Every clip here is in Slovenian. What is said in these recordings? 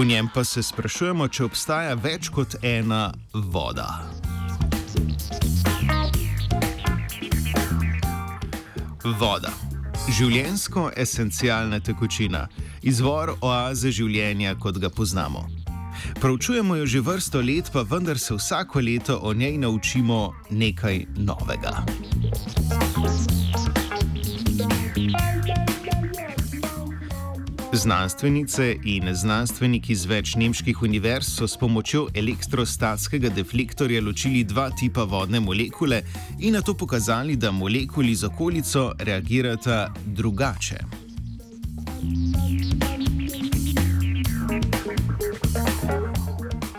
V njem pa se sprašujemo, če obstaja več kot ena voda. Voda. Življensko esencialna tekočina, izvor oaze življenja, kot ga poznamo. Pravčujemo jo že vrsto let, pa vendar se vsako leto o njej naučimo nekaj novega. Znanstvenice in znanstveniki z več nemških univerz so s pomočjo elektrostatskega deflektorja ločili dva tipa vodne molekule in na to pokazali, da molekuli z okolico reagirata drugače.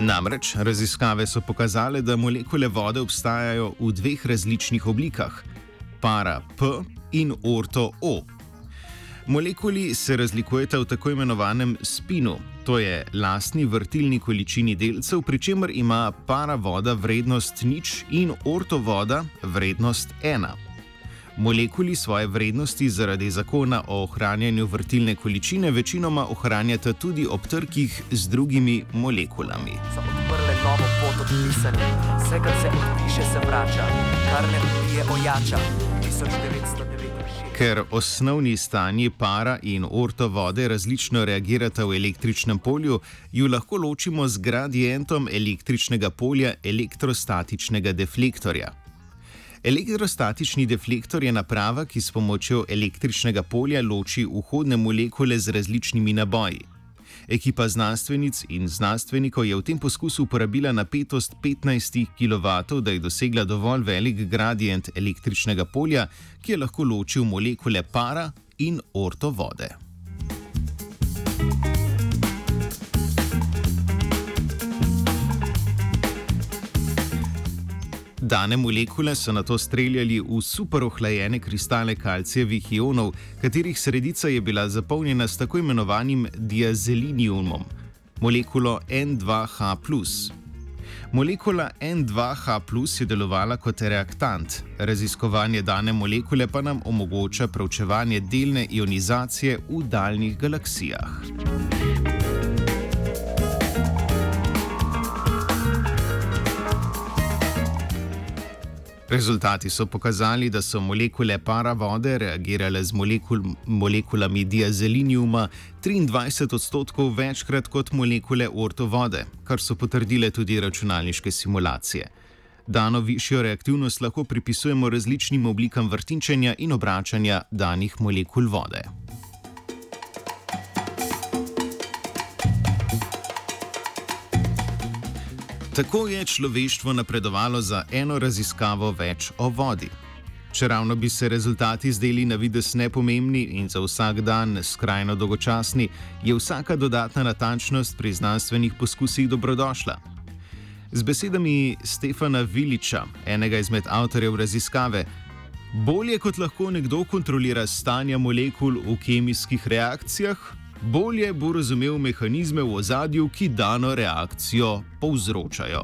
Namreč raziskave so pokazale, da molekule vode obstajajo v dveh različnih oblikah: para P in orto O. Molekuli se razlikujeta v tako imenovanem spinu, to je lastni vrtilni količini delcev, pri čemer ima para voda vrednost nič in orto voda vrednost ena. Molekuli svoje vrednosti zaradi zakona o ohranjanju vrtilne količine večinoma ohranjata tudi ob trkih z drugimi molekulami. So odprle novo pot od pisanja, vse, kar se odpiše, se vrača, kar ne ubije, ojača. 1900 ker osnovni stanji para in orto vode različno reagirata v električnem polju, ju lahko ločimo z gradientom električnega polja elektrostatičnega deflektorja. Elektrostatični deflektor je naprava, ki s pomočjo električnega polja loči vhodne molekule z različnimi naboji. Ekipa znanstvenic in znanstvenikov je v tem poskusu uporabila napetost 15 kW, da je dosegla dovolj velik gradient električnega polja, ki je lahko ločil molekule para in orto vode. Dane molekule so na to streljali v super ohlajene kristale kalcijevih ionov, katerih sredica je bila zapolnjena s tako imenovanim diazelinijumom, molekulo N2H. Molekula N2H je delovala kot reaktant, raziskovanje dane molekule pa nam omogoča preučevanje delne ionizacije v daljnih galaksijah. Rezultati so pokazali, da so molekule para vode reagirale z molekul, molekulami diazelinijuma 23 odstotkov večkrat kot molekule orto vode, kar so potrdile tudi računalniške simulacije. Dano višjo reaktivnost lahko pripisujemo različnim oblikam vrtinčenja in obračanja danih molekul vode. Tako je človeštvo napredovalo za eno raziskavo več o vodi. Če ravno bi se rezultati zdeli na vides nepomembni in za vsak dan skrajno dolgočasni, je vsaka dodatna natančnost pri znanstvenih poskusih dobrodošla. Z besedami Stefana Viliča, enega izmed avtorjev raziskave, bolje kot lahko nekdo kontrolira stanje molekul v kemijskih reakcijah, bolje bo razumel mehanizme v ozadju, ki dano reakcijo povzročajo.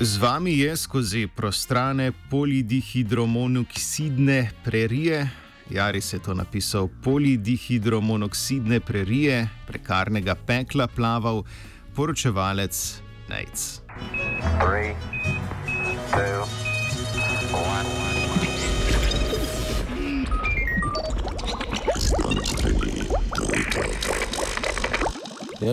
Z vami je skozi prostrane polidihidromonoksidne prerije, Jaris je to napisal, polidihidromonoksidne prerije, prekarnega pekla plaval, poročevalec Nejc. 3, 2,